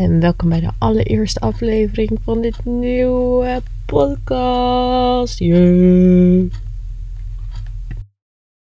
en welkom bij de allereerste aflevering van dit nieuwe podcast. Yeah.